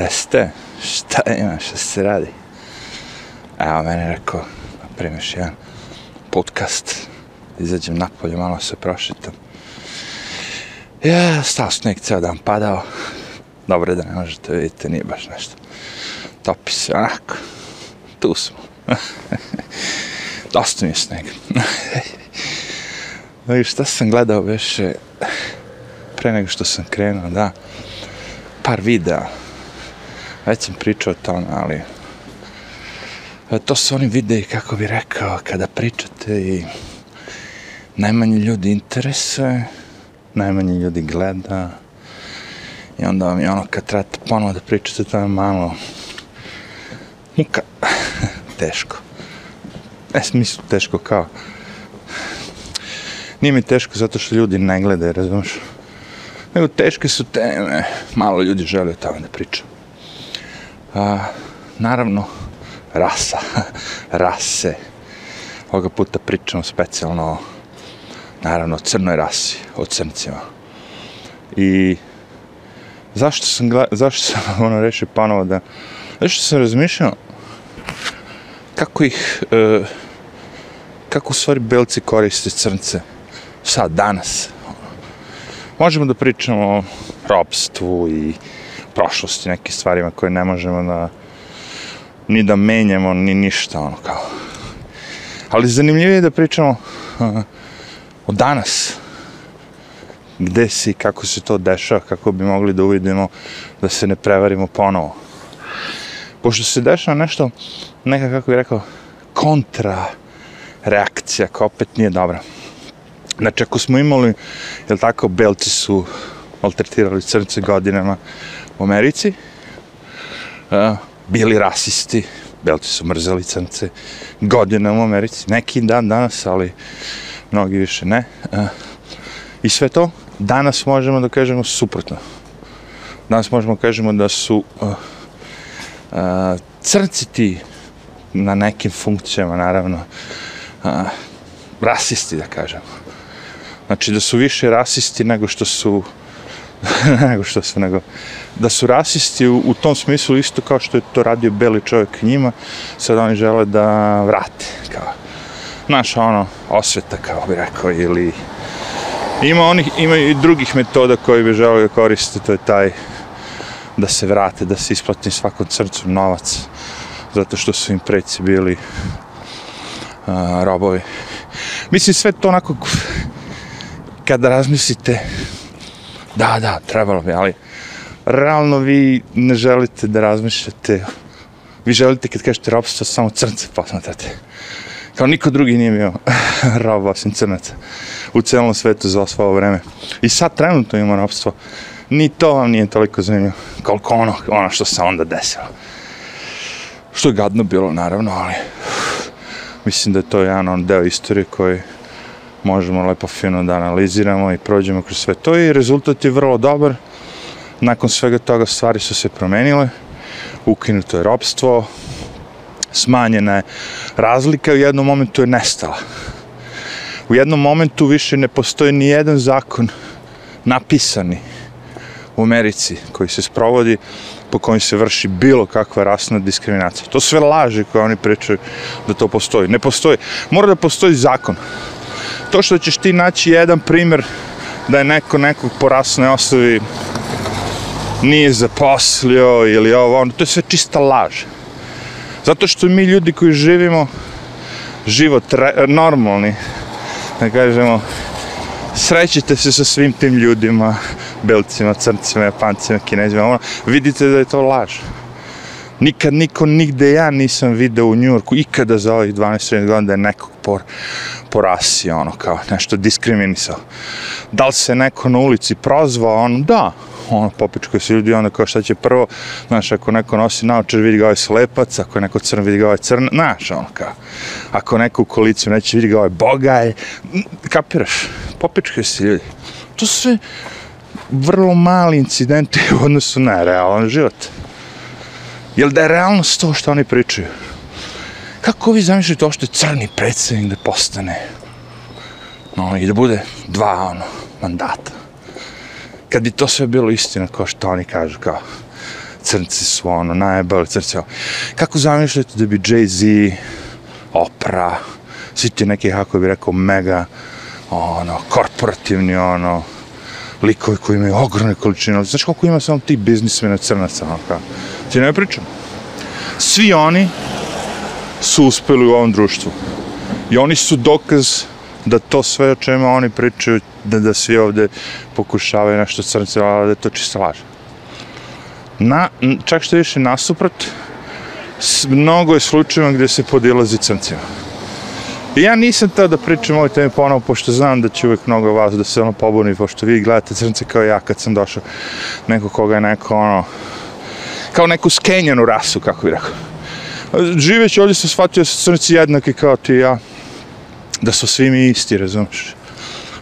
Deste, šta ima, šta se radi? Evo, mene je rekao, pa primiš jedan podcast, izađem napolje, malo se prošitam. Ja, stao sneg, ceo dan padao. Dobro da ne možete vidjeti, nije baš nešto. Topi se, onako. Tu smo. Dosta mi je sneg. I šta sam gledao veše pre nego što sam krenuo, da, par videa. Već sam pričao o tome, ali e, to su oni videi, kako bi rekao, kada pričate i najmanje ljudi interesuje, najmanje ljudi gleda i onda vam je ono kad trebate ponovo da pričate, to je malo muka, teško. Ne smislu teško kao, nije mi teško zato što ljudi ne gledaju, razumiješ? Nego teške su teme, malo ljudi žele o tome da pričam. A, naravno, rasa, rase. Ovoga puta pričamo specijalno, naravno, o crnoj rasi, o crncima. I zašto sam, zašto sam ono rešio panovo da, zašto sam razmišljao kako ih, e, kako u stvari belci koriste crnce sad, danas. Možemo da pričamo o robstvu i prošlosti, neke stvarima koje ne možemo da ni da menjamo, ni ništa, ono kao. Ali zanimljivije je da pričamo uh, o danas. Gde si, kako se to dešava, kako bi mogli da uvidimo da se ne prevarimo ponovo. Pošto se dešava nešto, neka, kako bih rekao, kontra reakcija, koja opet nije dobra. Znači, ako smo imali, jel tako, belci su maltretirali crnce godinama u Americi, uh, bili rasisti, belci su mrzeli crnce godinama u Americi, neki dan danas, ali mnogi više ne. Uh, I sve to, danas možemo da kažemo suprotno. Danas možemo da kažemo da su uh, uh, crnci ti na nekim funkcijama, naravno, uh, rasisti, da kažemo. Znači da su više rasisti nego što su nego što su nego da su rasisti u, u tom smislu isto kao što je to radio beli čovjek njima sad oni žele da vrate kao naša ono osveta kao bi rekao ili ima onih ima i drugih metoda koji bi želeo koristiti, koriste to je taj da se vrate da se isplati svakom crcu novac zato što su im preci bili uh, robovi. Mislim sve to onako kada razmislite, da, da, trebalo bi, ali realno vi ne želite da razmišljate, vi želite kad kažete robstvo, samo crnce posmatrate. Kao niko drugi nije bio rob osim crnaca u celom svetu za svoje vreme. I sad trenutno ima robstvo. Ni to vam nije toliko zanimljivo koliko ono, ono što se onda desilo. Što je gadno bilo, naravno, ali mislim da je to jedan on deo istorije koji možemo lepo fino da analiziramo i prođemo kroz sve to i rezultat je vrlo dobar. Nakon svega toga stvari su se promenile, ukinuto je robstvo, smanjena je razlika, u jednom momentu je nestala. U jednom momentu više ne postoji ni jedan zakon napisani u Americi koji se sprovodi po kojim se vrši bilo kakva rasna diskriminacija. To sve laže koje oni pričaju da to postoji. Ne postoji. Mora da postoji zakon to što ćeš ti naći jedan primjer da je neko nekog po rasnoj osnovi nije zaposlio ili ovo, ono, to je sve čista laž. Zato što mi ljudi koji živimo život re, normalni, da kažemo, srećite se sa svim tim ljudima, belcima, crncima, japancima, kinezima, ono, vidite da je to laž. Nikad niko nigde ja nisam video u Njurku, ikada za ovih 12 godina da je nekog por, porasio, ono, kao nešto diskriminisao. Da li se neko na ulici prozvao, ono, da, ono, popičkaju se ljudi, onda kao šta će prvo, znaš, ako neko nosi naočar, vidi ga ovaj slepac, ako je neko crn, vidi ga ovaj crn, znaš, ono, kao, ako neko u koliciju neće, vidi ga ovaj bogaj, kapiraš, popičkaju se ljudi. To su sve vrlo mali incidenti u odnosu na realan život. Jel da je realnost to što oni pričaju? Kako vi zamišljate to što je crni predsjednik da postane? No, i da bude dva, ono, mandata. Kad bi to sve bilo istina, kao što oni kažu, kao crnci su ono, najbolji crnci. Kako zamišljate da bi Jay-Z, Oprah, svi ti neki, kako bi rekao, mega, ono, korporativni, ono, likovi koji imaju ogromne količine, znaš koliko ima samo ti biznismena crnaca, ono, kao. Ti ne pričam. Svi oni su uspeli u ovom društvu. I oni su dokaz da to sve o čemu oni pričaju, da, da svi ovde pokušavaju nešto crnce, ali da je to čisto laž. Na, čak što više nasuprot, mnogo je slučajeva gdje se podilazi crncima. I ja nisam teo da pričam o ovoj temi ponovo, pošto znam da će uvek mnogo vas da se ono pobuni, pošto vi gledate crnce kao ja kad sam došao, neko koga je neko ono, kao neku skenjanu rasu, kako bih rekao. Živeći ovdje sam shvatio da su crnci jednaki kao ti i ja, da su svi mi isti, razumiješ?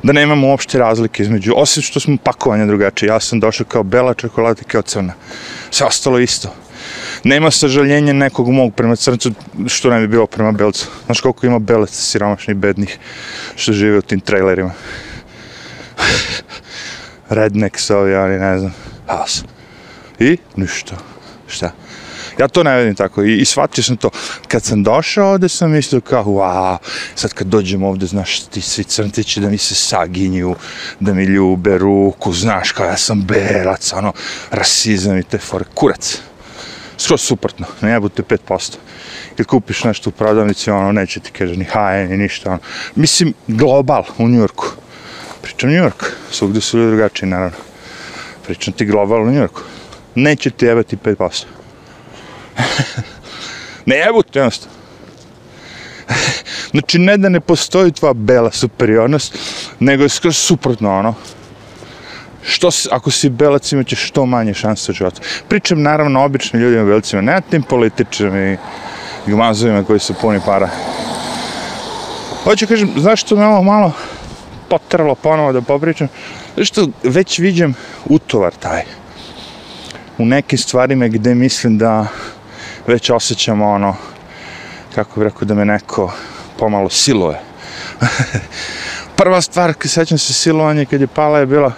Da nemamo uopšte razlike između, osim što smo pakovanja drugačije. Ja sam došao kao bela čokolada i kao crna. Sve ostalo isto. Nema sažaljenja nekog mog prema crncu, što ne bi bilo prema belcu. Znaš koliko ima belaca siromašnih, bednih, što žive u tim trailerima. Rednecks ovi, oni ne znam, has. I ništa. Šta? Ja to ne vidim tako i, i shvatio sam to. Kad sam došao ovde sam mislio kao, wow, sad kad dođem ovde, znaš, ti svi crnci će da mi se saginju, da mi ljube ruku, znaš, kao ja sam belac, ono, rasizam i te fore, kurac. Skroz suprotno, ne jebute 5%. Ili kupiš nešto u prodavnici, ono, neće ti kaže ni HN, ni ništa, ono. Mislim, global u Njurku. Pričam Njurk, svugde su ljudi drugačiji, naravno. Pričam ti global u Njurku. Neće ti jebati 5%. ne jebute, jednostavno. znači, ne da ne postoji tva bela superiornost, nego je skroz suprotno, ono. Što, si- ako si belac, imat ćeš što manje šanse u životu. Pričam, naravno, običnim ljudima belcima, ne tim političnim i gmazovima koji su puni para. Hoću kažem, znaš što me ovo malo potralo ponovo da popričam? Znaš što već viđem utovar taj. U nekim stvarima gde mislim da već osjećam ono, kako bih rekao, da me neko pomalo siluje. Prva stvar, kad sećam se silovanje kad je pala je bila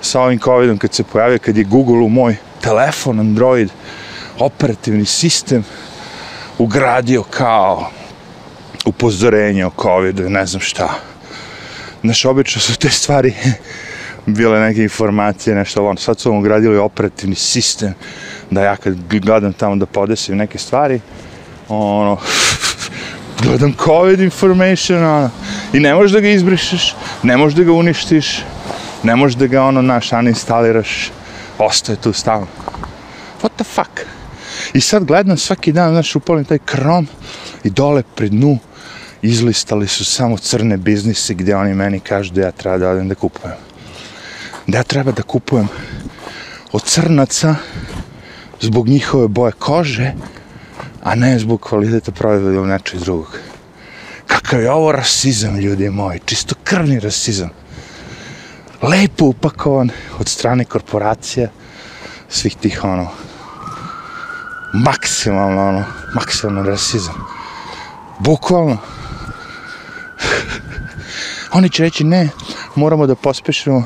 sa ovim covidom kad se pojavio, kad je Google u moj telefon, Android, operativni sistem ugradio kao upozorenje o covidu ne znam šta. Znaš, obično su te stvari bile neke informacije, nešto ono. Sad su vam ugradili operativni sistem, da ja kad gledam tamo da podesim neke stvari, ono, gledam COVID information, ono, i ne možeš da ga izbrišeš, ne možeš da ga uništiš, ne možeš da ga, ono, naš, uninstaliraš, ostaje tu stalno. What the fuck? I sad gledam svaki dan, znaš, upalim taj krom i dole pri dnu izlistali su samo crne biznise gdje oni meni kažu da ja treba da odem da kupujem. Da ja treba da kupujem od crnaca zbog njihove boje kože, a ne zbog kvaliteta proizvoda ili nečeg drugog. Kakav je ovo rasizam, ljudi moji, čisto krvni rasizam. Lepo upakovan od strane korporacija, svih tih ono, maksimalno ono, maksimalno rasizam. Bukvalno. Oni će reći ne, moramo da pospešimo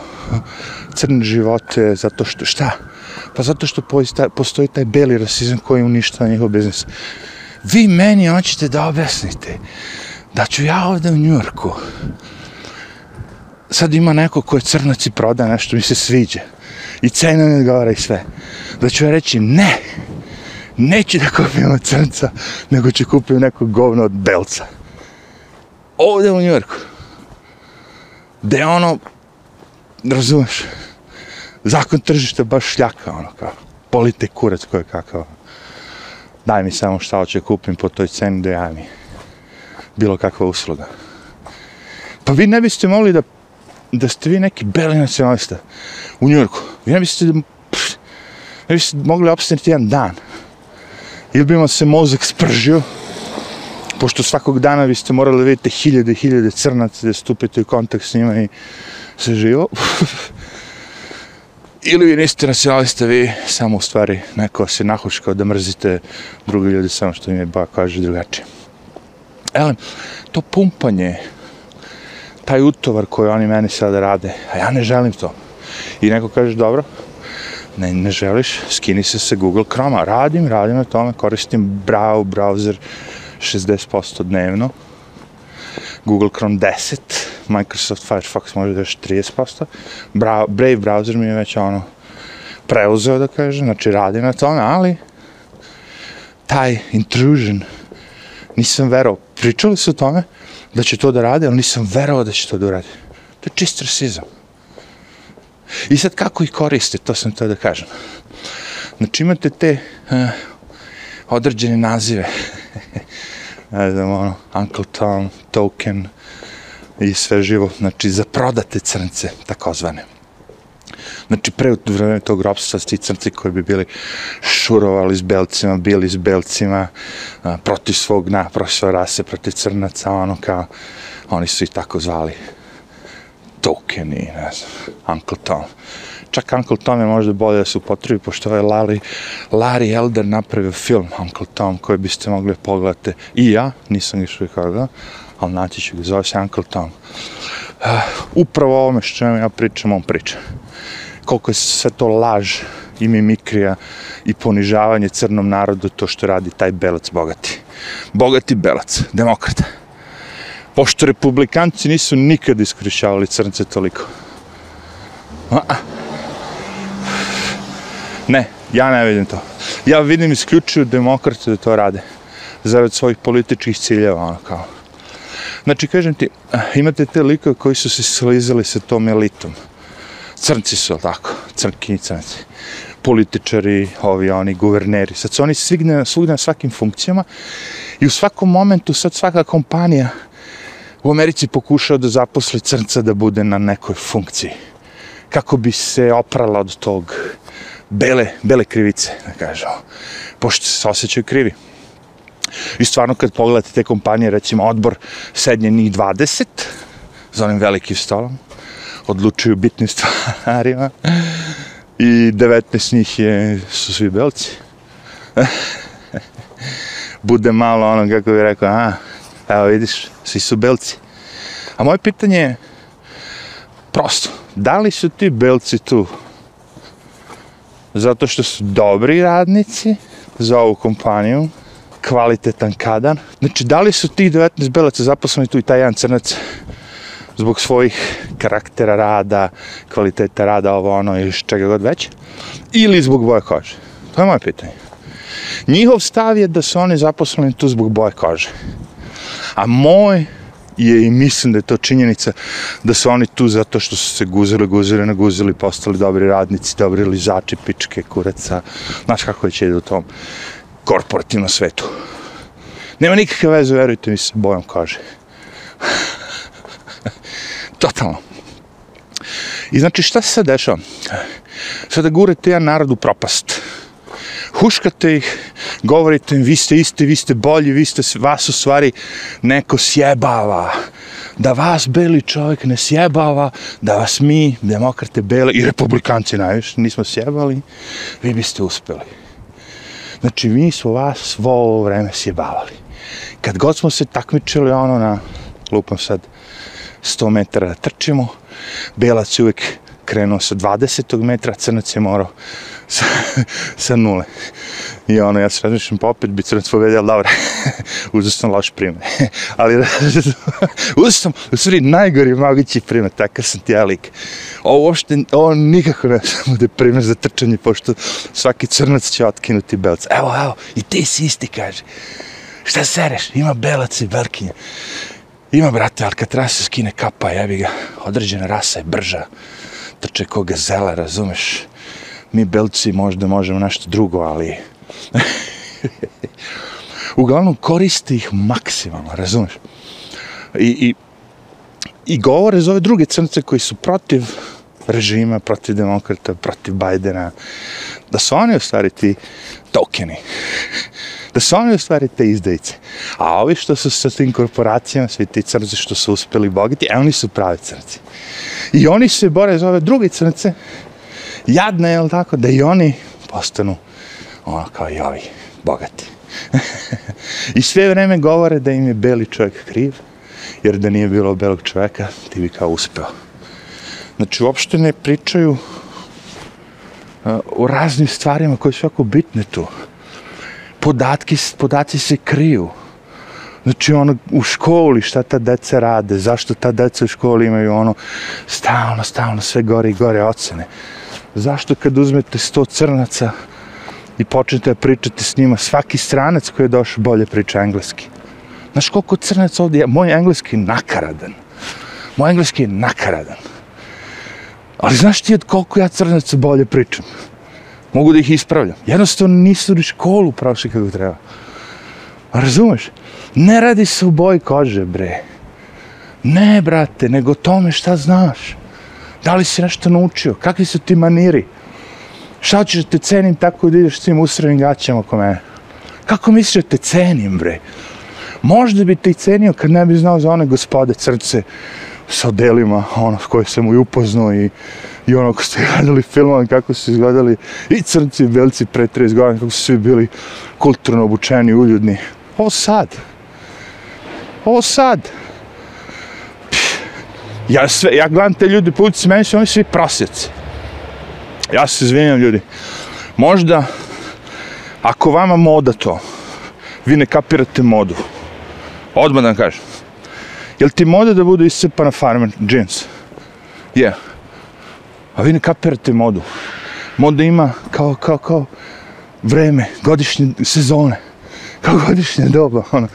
crne živote zato što, šta? Pa zato što postoji taj beli rasizam koji uništava njihov biznis. Vi meni hoćete da objasnite da ću ja ovdje u Njurku sad ima neko ko je crnac i proda nešto mi se sviđa i cena ne odgovara i sve. Da ću ja reći ne, neću da kupim od crnca, nego ću kupim neko govno od belca. Ovde u Njurku. Gde je ono, razumeš, zakon tržišta baš šljaka, ono kao, polite kurac koji je kakav. Daj mi samo šta hoće kupim po toj ceni da ja mi bilo kakva usluga. Pa vi ne biste mogli da da ste vi neki beli nacionalista u Njurku. Vi ne biste, pff, ne biste mogli opstaniti jedan dan. Ili bi vam se mozak spržio, pošto svakog dana vi ste morali da vidite hiljade i hiljade crnaca da stupite u kontakt s njima i se živo. Ili vi niste nacionalista, vi samo u stvari neko se nahuškao da mrzite druge ljude samo što im je ba kaže drugačije. Elem, to pumpanje, taj utovar koji oni meni sada rade, a ja ne želim to. I neko kaže, dobro, Ne, ne želiš, skini se sa Google Chrome-a. Radim, radim na tome, koristim Brave browser 60% dnevno. Google Chrome 10, Microsoft Firefox može da još 30%. Bra Brave browser mi je već ono preuzeo da kažem, znači radi na tome, ali taj intrusion nisam verao. Pričali su o tome da će to da radi, ali nisam verao da će to da uradi. To je čist rasizam. I sad kako ih koriste, to sam to da kažem. Znači imate te uh, određene nazive. ne znam, ono, Uncle Tom, Token i sve živo. Znači, za prodate crnce, takozvane. Znači, pre vreme tog ropstva, ti crnci koji bi bili šurovali s belcima, bili s belcima, a, protiv svog na, protiv svoje rase, protiv crnaca, ono kao, oni su i tako zvali tokeni, ne znam, Uncle Tom. Čak Uncle Tom je možda bolje da se upotrebi, pošto je Larry, Larry Elder napravio film Uncle Tom, koji biste mogli pogledati. I ja, nisam išao kada, ali naći ću ga, zove se Uncle Tom. Uh, upravo o ovome što ja pričam, on priča. Koliko je sve to laž i mimikrija i ponižavanje crnom narodu, to što radi taj belac bogati. Bogati belac, demokrata pošto republikanci nisu nikad iskorišćavali crnce toliko. A, ne, ja ne vidim to. Ja vidim isključivo demokrate da to rade. Zarad svojih političkih ciljeva, ono kao. Znači, kažem ti, imate te likove koji su se slizali sa tom elitom. Crnci su, tako, crnki crnci. Političari, ovi, oni, guverneri. Sad su oni svigne, svugde na svakim funkcijama i u svakom momentu sad svaka kompanija u Americi pokušao da zaposli crnca da bude na nekoj funkciji. Kako bi se oprala od tog bele, bele krivice, da kažemo. Pošto se osjećaju krivi. I stvarno kad pogledate te kompanije, recimo odbor sednje 20 za onim velikim stolom, odlučuju bitnim stvarima i 19 njih je, su svi belci. Bude malo ono, kako bi rekao, a, evo vidiš, svi su belci. A moje pitanje je prosto, da li su ti belci tu zato što su dobri radnici za ovu kompaniju, kvalitetan kadan. Znači, da li su ti 19 belaca zaposleni tu i taj jedan crnac zbog svojih karaktera rada, kvaliteta rada, ovo ono i čega god već, ili zbog boje kože? To je moje pitanje. Njihov stav je da su oni zaposleni tu zbog boje kože. A moj je i mislim da je to činjenica da su oni tu zato što su se guzili, guzili, naguzili, postali dobri radnici, dobri lizači, pičke, kureca. Znaš kako će ide u tom korporativnom svetu. Nema nikakve veze, verujte mi, sa bojom kaže. Totalno. I znači šta se sad dešava? Sada gurete jedan narod u propast huškate ih, govorite im, vi ste isti, vi ste bolji, vi ste, vas u stvari neko sjebava. Da vas beli čovjek ne sjebava, da vas mi, demokrate bele i republikanci najviše, nismo sjebali, vi biste uspeli. Znači, mi smo vas svo ovo vreme sjebavali. Kad god smo se takmičili ono na, lupam sad, 100 metara da trčimo, belac je uvijek krenuo sa 20. metra, crnac je morao sa, sa nule. I ono, ja se razmišljam, pa opet bi crnac povedal, dobro, uzao sam loš primjer. Ali, uzao sam, u stvari, najgori mogući primjer, takav sam ti ja lik. Ovo uopšte, ovo nikako ne bude primjer za trčanje, pošto svaki crnac će otkinuti belca. Evo, evo, i ti si isti, kaže. Šta sereš? Ima belac i belkinja. Ima, brate, ali kad treba se skine kapa, jebi ga, određena rasa je brža trče ko gazela, razumeš? Mi belci možda možemo nešto drugo, ali... Uglavnom koristi ih maksimalno, razumeš? I, i, I govore za ove druge crnce koji su protiv režima, protiv demokrata, protiv Bajdena, da su oni u stvari ti tokeni. da su oni u stvari te izdajice. A ovi što su sa tim korporacijama, svi ti crnci što su uspeli bogati, e, oni su pravi crnci. I oni se bore za ove druge crnce, jadne, je tako, da i oni postanu Ona kao i bogati. I sve vreme govore da im je beli čovjek kriv, jer da nije bilo belog čovjeka, ti bi kao uspeo. Znači, uopšte ne pričaju uh, o raznim stvarima koje su jako bitne tu. Podatki, podaci se kriju. Znači ono u školi šta ta deca rade, zašto ta deca u školi imaju ono stalno, stalno sve gore i gore ocene. Zašto kad uzmete 100 crnaca i počnete pričati s njima, svaki stranac koji je došao bolje priča engleski. Znaš koliko crnac ovdje je? Moj engleski je nakaradan. Moj engleski je nakaradan. Ali znaš ti od koliko ja crnaca bolje pričam? Mogu da ih ispravljam. Jednostavno nisu ni školu prošli kako treba. Razumeš? Ne radi se u boji kože, bre. Ne, brate, nego tome šta znaš. Da li si nešto naučio? Kakvi su ti maniri? Šta ćeš da te cenim tako da ideš s tim usrenim gaćama oko mene? Kako misliš da te cenim, bre? Možda bi te i cenio kad ne bi znao za one gospode crce sa delima, ono, s koje sam i upoznao i, i ono, ko ste gledali filmove, ono, kako su izgledali i crnci i belci pre 30 godina, kako su svi bili kulturno obučeni, uljudni. Ovo sad. Ovo sad. Ja, sve, ja gledam te ljudi po ulici, meni su oni svi prosjeci. Ja se izvinjam ljudi. Možda, ako vama moda to, vi ne kapirate modu. Odmah da vam kažem. Jel ti moda da bude iscepana farmer jeans? Je. Yeah. A vi ne kapirate modu. Moda ima kao, kao, kao vreme, godišnje sezone. Kao godišnje doba, ono.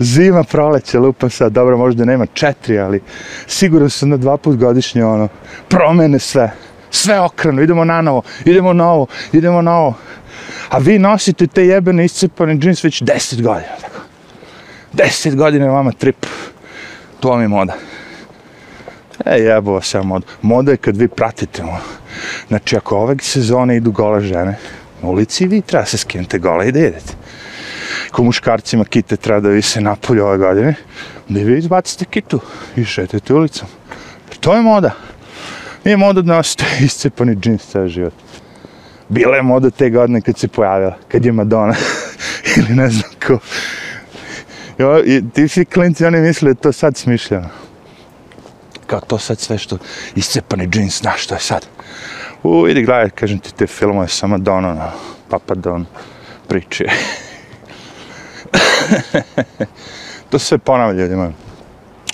Zima, proleće, lupa sad, dobro, možda nema četiri, ali sigurno su na dva put godišnje, ono, promene sve. Sve okrenu, idemo na novo, idemo na ovo, idemo na ovo. A vi nosite te jebene iscepane džins već deset godina, tako. Deset godina vama trip. To vam je moda. E, jebo vas ja moda. Moda je kad vi pratite, ono. Znači, ako ove sezone idu gole žene, na ulici vi treba se skinete gole i da jedete. Ko muškarcima kite treba da vise napolje ove godine, onda vi izbacite kitu i šetate ulicom. To je moda. I moda da nosite iscepani džins ceo život. Bila je moda te godine kad se pojavila, kad je Madonna, ili ne znam ko. Jo, i ti svi klinci, oni misle da to sad smišljeno. Kao to sad sve što iscepani džins, znaš što je sad. U, idi gledaj, kažem ti te filmove sa Madonna, no, Papa Don, priče. to sve ponavlja ljudima.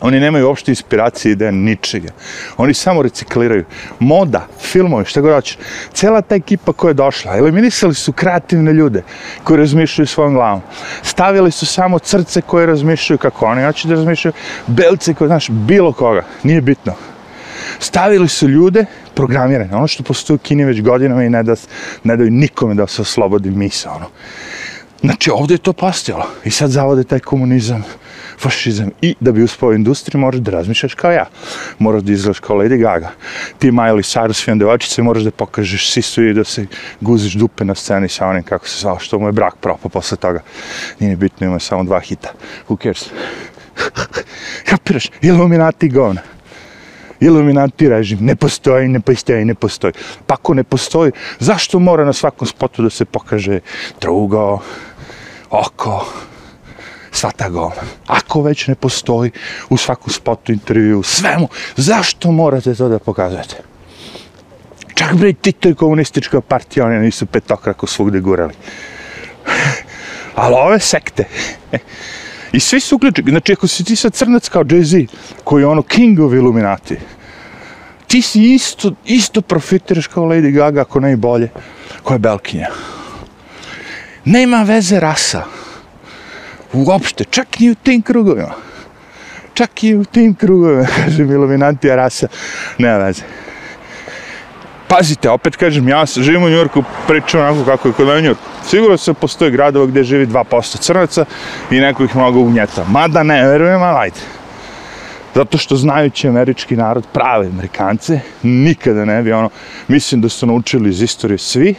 Oni nemaju uopšte inspiracije ideja ničega. Oni samo recikliraju. Moda, filmovi, šta god hoćeš. Cela ta ekipa koja je došla, eliminisali su kreativne ljude koji razmišljaju svojom glavom. Stavili su samo crce koje razmišljaju kako oni hoće da razmišljaju, belce koje, znaš, bilo koga. Nije bitno. Stavili su ljude programirane. Ono što postoji u Kini već godinama i ne, da, ne daju nikome da se oslobodi misa. Ono. Znači, ovdje je to pastilo. I sad zavode taj komunizam, fašizam. I da bi uspao industriju, moraš da razmišljaš kao ja. Moraš da izgledaš kao Lady Gaga. Ti Miley Cyrus, film devačice, moraš da pokažeš sisu i da se guziš dupe na sceni sa onim kako se zvao, što mu je brak propao posle toga. Nije bitno, ima samo dva hita. Who cares? Kapiraš? Illuminati govna. Illuminati režim. Ne postoji, ne postoji, ne postoji. Pa ako ne postoji, zašto mora na svakom spotu da se pokaže drugo, oko, sva ta govna. Ako već ne postoji u svakom spotu, intervju, svemu, zašto morate to da pokazujete? Čak bre, Tito i komunistička partija, oni nisu petokrako svugde gurali. Ali ove sekte, I svi su uključeni. Znači, ako si ti sad crnac kao Jay-Z, koji je ono king of Illuminati, ti si isto, isto profitiraš kao Lady Gaga, ako ne i bolje, koja je Belkinja. Nema veze rasa. Uopšte, čak i u tim krugovima. Čak i u tim krugovima, kažem, Illuminati rasa. Nema veze pazite, opet kažem, ja živim u Njurku, pričam onako kako je kod na Njurku. Sigurno se postoji gradova gdje živi 2% crnaca i neko ih mnogo ugnjeta. Mada ne, verujem, ali ajde. Zato što znajući američki narod, prave amerikance, nikada ne bi ono, mislim da su naučili iz istorije svi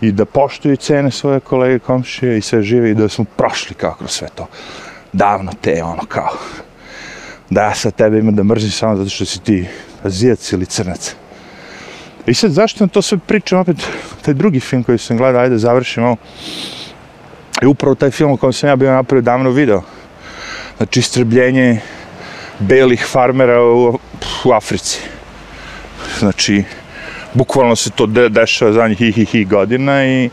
i da poštuju cene svoje kolege, komšije i sve žive i da smo prošli kao kroz sve to. Davno te, ono, kao, da ja sad tebe imam da mrzim samo zato što si ti azijac ili crnac. I sad, zašto to sve pričam opet, taj drugi film koji sam gledao, ajde završim ovo, je upravo taj film o kojem sam ja bio napravio davno video. Znači, istrbljenje belih farmera u, u Africi. Znači, bukvalno se to de dešava zadnjih hi, hi, hi godina i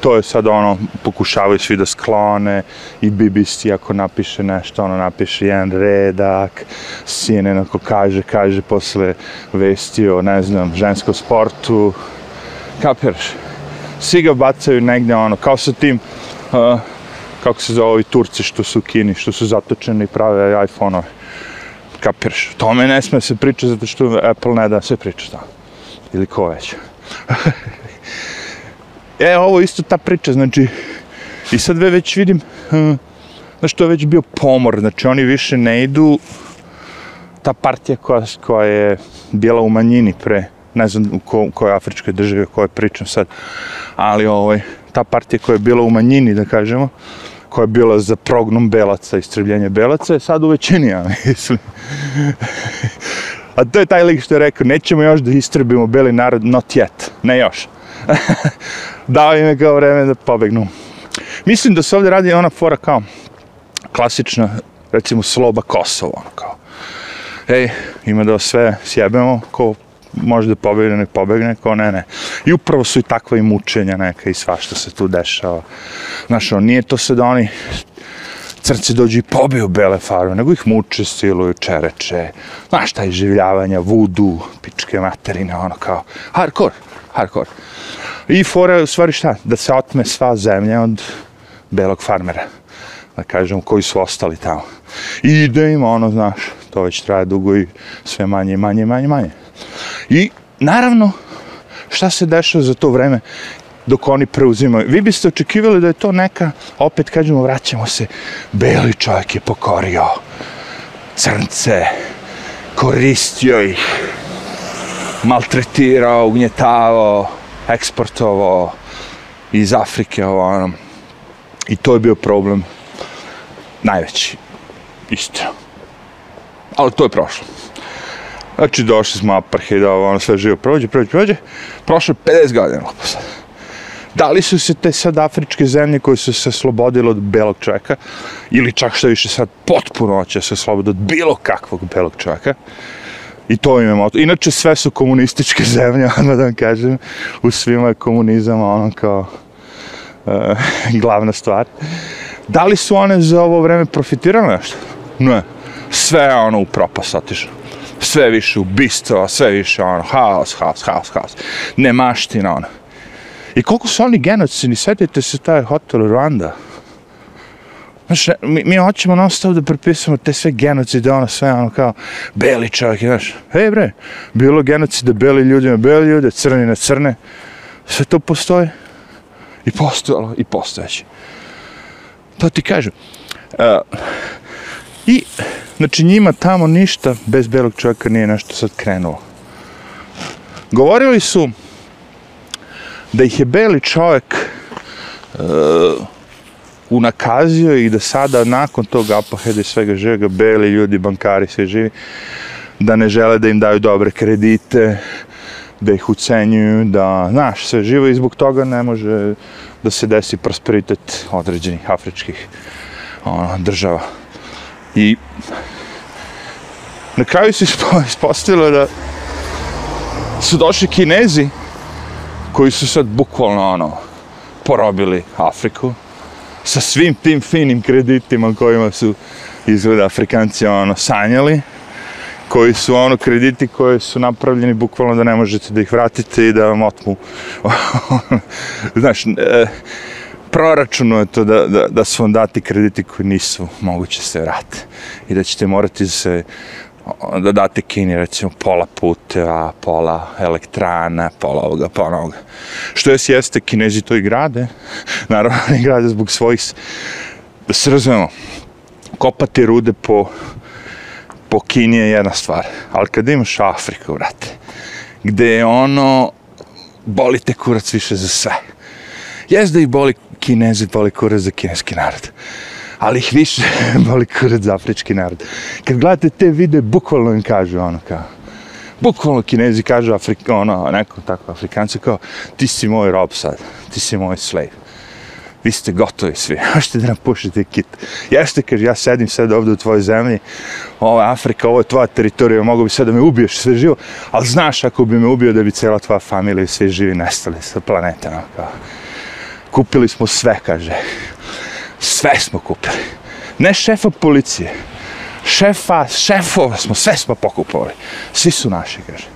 to je sad ono, pokušavaju svi da sklone i BBC ako napiše nešto, ono napiše jedan redak, CNN ako kaže, kaže posle vesti o, ne znam, ženskom sportu, kapiraš? Svi ga bacaju negde, ono, kao sa tim, uh, kako se zove ovi Turci što su u Kini, što su zatočeni i prave iPhone-ove. Kapiraš? Tome ne sme se priča zato što Apple ne da se priča tamo. Ili ko već. e, ovo isto ta priča, znači, i sad već vidim, uh, znači, to je već bio pomor, znači, oni više ne idu, ta partija koja, koja je bila u manjini pre, ne znam u, ko, u kojoj afričkoj državi, o kojoj pričam sad, ali ovaj, ta partija koja je bila u manjini, da kažemo, koja je bila za prognom belaca, istrebljenje belaca, je sad u većini, ja mislim. A to je taj lik što je rekao, nećemo još da istrebimo beli narod, not yet, ne još. Dao im je kao vreme da pobegnu. Mislim da se ovdje radi ona fora kao klasična, recimo, sloba Kosovo, ono kao. Ej, ima da sve sjebemo, ko može da pobegne, ne pobegne, ko ne, ne. I upravo su i takva i mučenja neka i svašta se tu dešava. Znaš, on, nije to sad oni crci dođu i pobiju bele farme, nego ih muče, siluju, čereče, znaš, taj življavanja, vudu, pičke materine, ono kao, hardcore, hardcore. I fora, u stvari šta, da se otme sva zemlja od belog farmera, da kažem, koji su ostali tamo. I ide im, ono, znaš, to već traje dugo i sve manje, manje, manje, manje. I, naravno, šta se dešava za to vreme dok oni preuzimaju? Vi biste očekivali da je to neka, opet kažemo, vraćamo se, beli čovjek je pokorio crnce, koristio ih, maltretirao, ugnjetavao, eksportovao iz Afrike, ovo, ono. I to je bio problem najveći, isto. Ali to je prošlo. Znači, došli smo aparhida, ono sve živo prođe, prođe, prođe. Prošlo 50 godina, lepo sad. Da li su se te sad afričke zemlje koje su se slobodile od belog čovjeka, ili čak što više sad potpuno će se sloboditi od bilo kakvog belog čovjeka, I to im je moto. Inače, sve su komunističke zemlje, ono da vam kažem, u svima je komunizam, ono kao uh, glavna stvar. Da li su one za ovo vreme profitirale nešto? Ne. Sve je ono u propast otišlo sve više ubistava, sve više ono, haos, haos, haos, haos, nemaština ono. I koliko su oni genocidni, sjetite se taj hotel Rwanda. Znaš, mi, mi hoćemo non stop da prepisamo te sve genocide, ono sve ono kao beli čovjek, znaš. Hej bre, bilo genocide, beli ljudi na beli ljude, crni na crne. Sve to postoje. I postojalo, i postojeće. To ti kažem. Uh, I, znači, njima tamo ništa bez belog čovjeka nije nešto sad krenulo. Govorili su da ih je beli čovjek uh, unakazio i da sada nakon tog apaheda i svega živega, beli ljudi, bankari, sve živi, da ne žele da im daju dobre kredite, da ih ucenjuju, da, znaš, sve živo i zbog toga ne može da se desi prosperitet određenih afričkih ono, država. I na kraju se ispostavilo da su došli kinezi koji su sad bukvalno ono porobili Afriku sa svim tim finim kreditima kojima su izgleda Afrikanci ono sanjali koji su ono krediti koji su napravljeni bukvalno da ne možete da ih vratite i da vam otmu. Znaš e, proračuno je to da, da, da su vam dati krediti koji nisu moguće se vrati i da ćete morati se da date Kini recimo pola puteva, pola elektrana, pola ovoga, pola ovoga. Što jes jeste, Kinezi to i grade, naravno ne grade zbog svojih, da se razumemo, kopati rude po, po Kini je jedna stvar, ali kada imaš Afriku, vrate, gde je ono, boli te kurac više za sve. Jes da i boli kinezi, boli kurac za kineski narod ali ih više boli kurac za afrički narod. Kad gledate te videe, bukvalno im kažu ono kao, bukvalno kinezi kažu Afrika, ono, neko tako, afrikanci kao, ti si moj rob sad, ti si moj slave. vi ste gotovi svi, možete da napušite kit. Jeste, kaže, ja sedim sad ovdje u tvojoj zemlji, ovo je Afrika, ovo je tvoja teritorija, mogu bi sad da me ubiješ sve živo, ali znaš ako bi me ubio da bi cijela tvoja familija i svi živi nestali sa planeta, no, kao. Kupili smo sve, kaže. Sve smo kupili. Ne šefa policije, šefa, šefova smo, sve smo pokupovali. Svi su naši, kaže.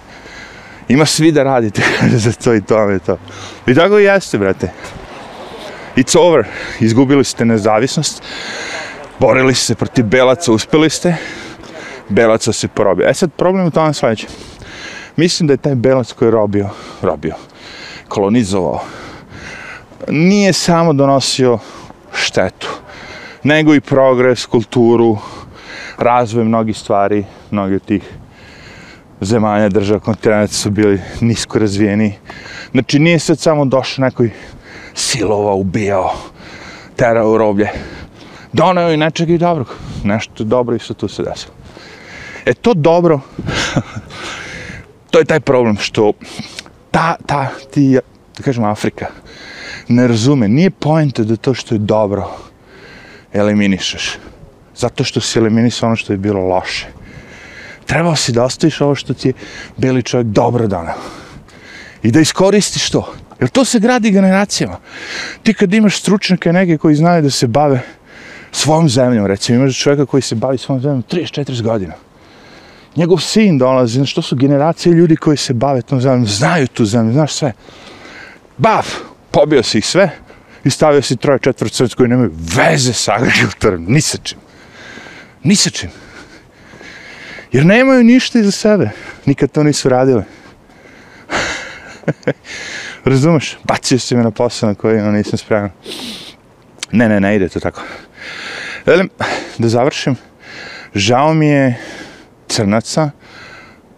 Ima svi da radite, kaže, za to i to, i to. I tako i jeste, brate. It's over. Izgubili ste nezavisnost. Borili se protiv Belaca, uspeli ste. Belaca se porobio. E sad, problem u tome sledeće. Mislim da je taj Belac koji je robio, robio, kolonizovao, nije samo donosio štetu, nego i progres, kulturu, razvoj mnogih stvari, mnogi od tih zemalja, država, kontinenta su bili nisko razvijeni. Znači nije sad samo došao nekoj silova, ubijao, terao u roblje. Doneo i nečeg i dobrog. Nešto dobro isto tu se desilo. E to dobro, to je taj problem što ta, ta, ti, da kažem, Afrika, ne razume, nije pojenta da to što je dobro eliminišeš. Zato što si eliminisao ono što je bilo loše. Trebao si da ostaviš ovo što ti je beli čovjek dobro dana. I da iskoristiš to. Jer to se gradi generacijama. Ti kad imaš stručnjake neke koji znaju da se bave svojom zemljom, recimo imaš čovjeka koji se bavi svojom zemljom 30-40 godina. Njegov sin dolazi, znači to su generacije ljudi koji se bave tom zemljom, znaju tu zemlju, znaš sve. Baf, pobio si ih sve i stavio si troje četvrt src koji nemaju veze sa agrikultorom, ni sa čim. Ni sa čim. Jer nemaju ništa iza sebe. Nikad to nisu radile. Razumeš? Bacio si me na posao na koji ono, nisam spreman. Ne, ne, ne ide to tako. Velim, da završim. Žao mi je crnaca,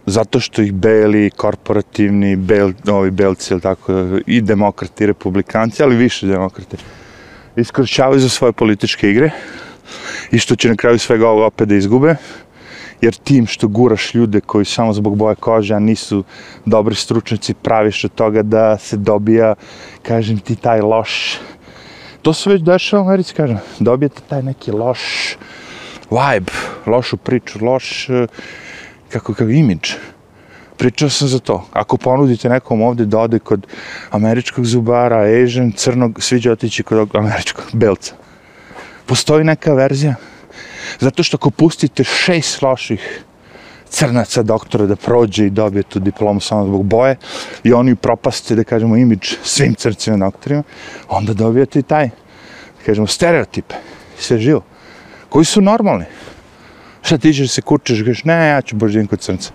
zato što ih beli, korporativni, bel, ovi belci, ili tako, i demokrati, i republikanci, ali više demokrati, iskorišćavaju za svoje političke igre i što će na kraju svega ovo opet da izgube, jer tim što guraš ljude koji samo zbog boje kože, a nisu dobri stručnici, praviš od toga da se dobija, kažem ti, taj loš, to se već dešava u Americi, kažem, dobijete taj neki loš vibe, lošu priču, loš, kako, kao imidž. Pričao sam za to. Ako ponudite nekom ovde da ode kod američkog zubara, Asian, crnog, svi će otići kod američkog belca. Postoji neka verzija, Zato što ako pustite šest loših crnaca doktora da prođe i dobije tu diplomu samo zbog boje i oni propaste, da kažemo, imidž svim crcima doktorima, onda dobijate i taj, da kažemo, stereotipe, sve živo, koji su normalni. Šta ti ćeš se kurčiš, kažeš, ne, ja ću boždjen kod crnca.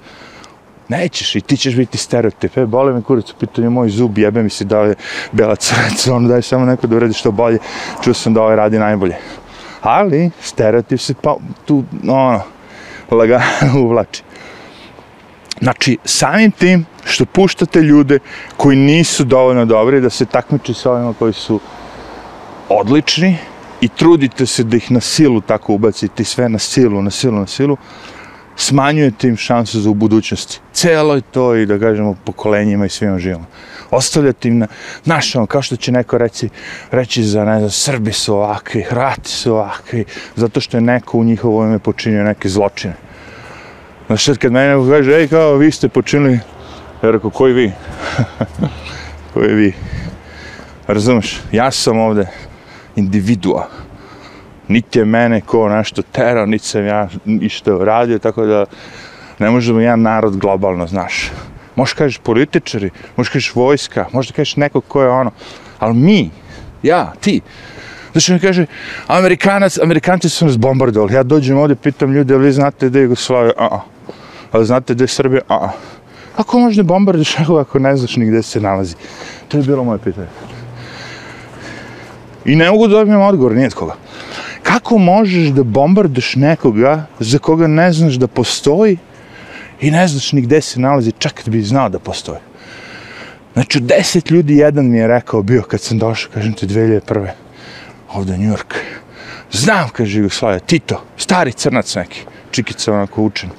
Nećeš i ti ćeš biti stereotip. E, boli me kurac, pitanje moj zub, jebe mi se da je bela crnac, ono daj samo neko da uradi što bolje. Čuo sam da ovaj radi najbolje ali stereotip se pa tu, ono, lagano uvlači. Znači, samim tim što puštate ljude koji nisu dovoljno dobri da se takmiče sa ovima koji su odlični i trudite se da ih na silu tako ubacite sve na silu, na silu, na silu, smanjujete im šansu za u budućnosti. Celo je to i da kažemo pokolenjima i svima živima. Ostavljate im na, znaš, ono, kao što će neko reći, reći za, ne znam, Srbi su ovakvi, Hrvati su ovakvi, zato što je neko u njihovo ime počinio neke zločine. Znaš, sad kad mene neko kaže, ej, kao, vi ste počinili, ja rekao, koji vi? koji vi? Razumeš, ja sam ovde individua. Niti je mene ko nešto terao, niti sam ja ništa radio, tako da ne možemo jedan narod globalno, znaš možeš kažeš političari, možeš kažeš vojska, možeš kažeš neko ko je ono, ali mi, ja, ti, Znači mi kaže, Amerikanac, Amerikanci su nas bombardovali. Ja dođem ovdje, pitam ljude, ali vi znate gdje je Jugoslavia? A, a. Ali znate gdje je Srbija? A, a. Ako možda bombardiš nekoga ako ne znaš ni gdje se nalazi? To je bilo moje pitanje. I ne mogu da dobijem odgovor, nije koga. Kako možeš da bombarduš nekoga za koga ne znaš da postoji i ne znaš ni gde se nalazi, čak da bi znao da postoji. Znači, deset ljudi jedan mi je rekao bio kad sam došao, kažem ti, 2001. Ovde u New York. Znam, kaže Jugoslavia, Tito, stari crnac neki, čikica onako učen.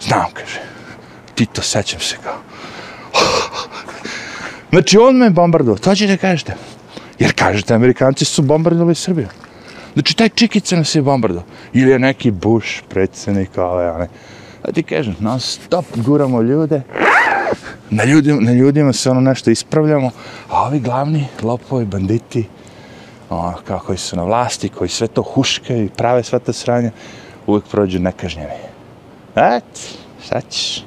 Znam, kaže. Tito, sećam se kao. Znači, on me bombardovao, to ćete kažete. Jer kažete, Amerikanci su bombardovali Srbiju. Znači, taj Čikica nas je bombardao. Ili je neki Bush, predsjednik, ove, one. Da ti kažem, non stop guramo ljude. Na, ljudima, na ljudima se ono nešto ispravljamo, a ovi glavni lopovi, banditi, ono, kao koji su na vlasti, koji sve to huškaju i prave sva ta sranja, uvijek prođu nekažnjeni. Et, sad ćeš?